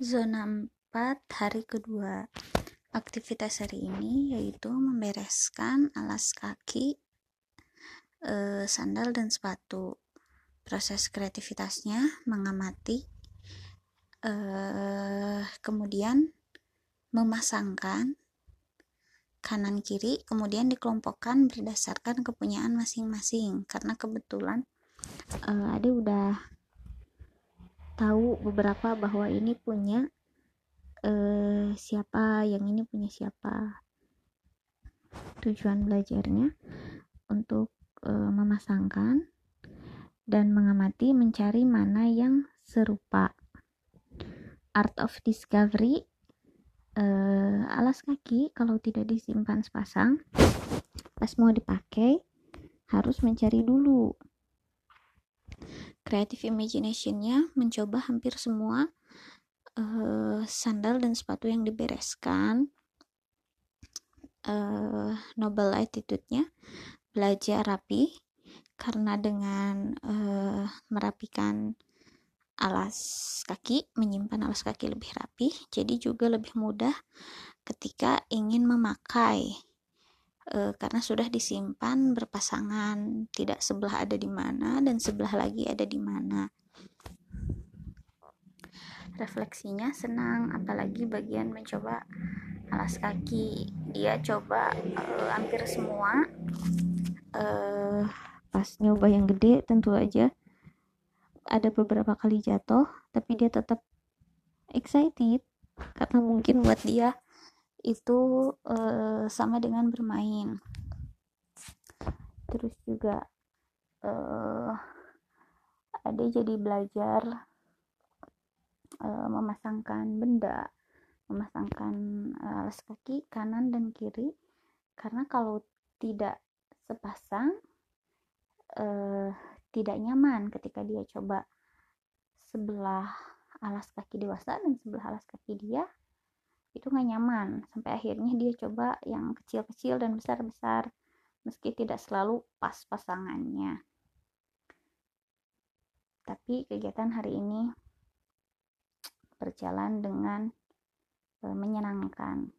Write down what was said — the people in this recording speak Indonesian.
Zona 4 hari kedua. Aktivitas hari ini yaitu membereskan alas kaki, e, sandal dan sepatu. Proses kreativitasnya mengamati e, kemudian memasangkan kanan kiri kemudian dikelompokkan berdasarkan kepunyaan masing-masing karena kebetulan e, ada udah tahu beberapa bahwa ini punya eh, siapa yang ini punya siapa tujuan belajarnya untuk eh, memasangkan dan mengamati mencari mana yang serupa. Art of discovery eh, alas kaki kalau tidak disimpan sepasang pas mau dipakai harus mencari dulu creative imaginationnya mencoba hampir semua uh, sandal dan sepatu yang dibereskan uh, noble attitude-nya belajar rapi karena dengan uh, merapikan alas kaki menyimpan alas kaki lebih rapi jadi juga lebih mudah ketika ingin memakai e, karena sudah disimpan berpasangan, tidak sebelah ada di mana dan sebelah lagi ada di mana. Refleksinya senang, apalagi bagian mencoba alas kaki. Dia coba e, hampir semua. E, pas nyoba yang gede tentu aja ada beberapa kali jatuh, tapi dia tetap excited karena mungkin buat dia itu uh, sama dengan bermain. Terus juga uh, ada jadi belajar uh, memasangkan benda memasangkan uh, alas kaki kanan dan kiri. Karena kalau tidak sepasang uh, tidak nyaman ketika dia coba sebelah alas kaki dewasa dan sebelah alas kaki dia itu nggak nyaman. Sampai akhirnya dia coba yang kecil-kecil dan besar-besar meski tidak selalu pas pasangannya. Tapi kegiatan hari ini berjalan dengan e, menyenangkan